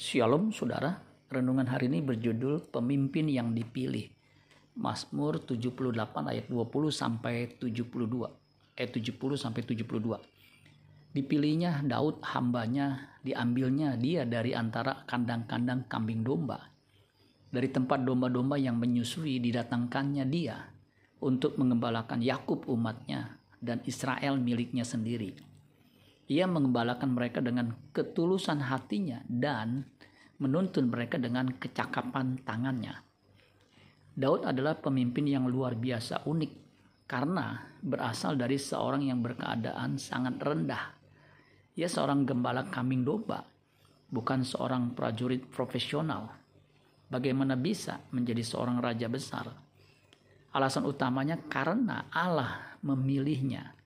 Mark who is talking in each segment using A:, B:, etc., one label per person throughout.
A: Shalom saudara, renungan hari ini berjudul Pemimpin yang Dipilih. Mazmur 78 ayat 20 sampai 72. Ayat 70 sampai 72. Dipilihnya Daud hambanya, diambilnya dia dari antara kandang-kandang kambing domba. Dari tempat domba-domba yang menyusui didatangkannya dia untuk mengembalakan Yakub umatnya dan Israel miliknya sendiri. Ia mengembalakan mereka dengan ketulusan hatinya dan menuntun mereka dengan kecakapan tangannya. Daud adalah pemimpin yang luar biasa unik karena berasal dari seorang yang berkeadaan sangat rendah. Ia seorang gembala kambing domba, bukan seorang prajurit profesional. Bagaimana bisa menjadi seorang raja besar? Alasan utamanya karena Allah memilihnya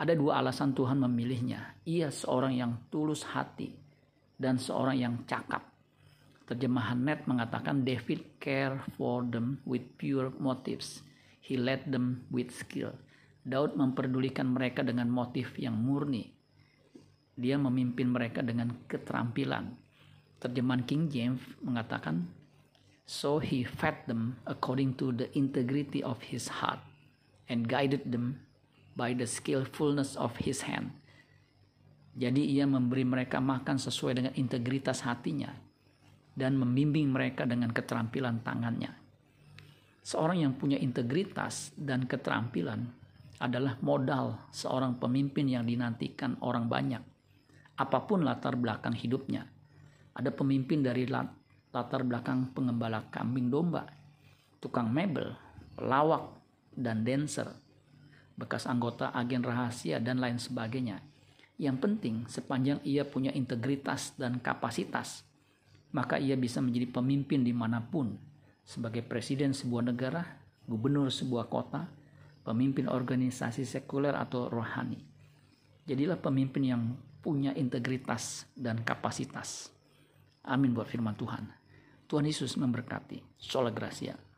A: ada dua alasan Tuhan memilihnya. Ia seorang yang tulus hati dan seorang yang cakap. Terjemahan net mengatakan David care for them with pure motives. He led them with skill. Daud memperdulikan mereka dengan motif yang murni. Dia memimpin mereka dengan keterampilan. Terjemahan King James mengatakan, So he fed them according to the integrity of his heart and guided them by the skillfulness of his hand. Jadi ia memberi mereka makan sesuai dengan integritas hatinya dan membimbing mereka dengan keterampilan tangannya. Seorang yang punya integritas dan keterampilan adalah modal seorang pemimpin yang dinantikan orang banyak. Apa pun latar belakang hidupnya. Ada pemimpin dari latar belakang pengembala kambing domba, tukang mebel, pelawak, dan dancer bekas anggota agen rahasia, dan lain sebagainya. Yang penting, sepanjang ia punya integritas dan kapasitas, maka ia bisa menjadi pemimpin di mana pun, sebagai presiden sebuah negara, gubernur sebuah kota, pemimpin organisasi sekuler atau rohani. Jadilah pemimpin yang punya integritas dan kapasitas. Amin buat firman Tuhan. Tuhan Yesus memberkati. Sola Gracia.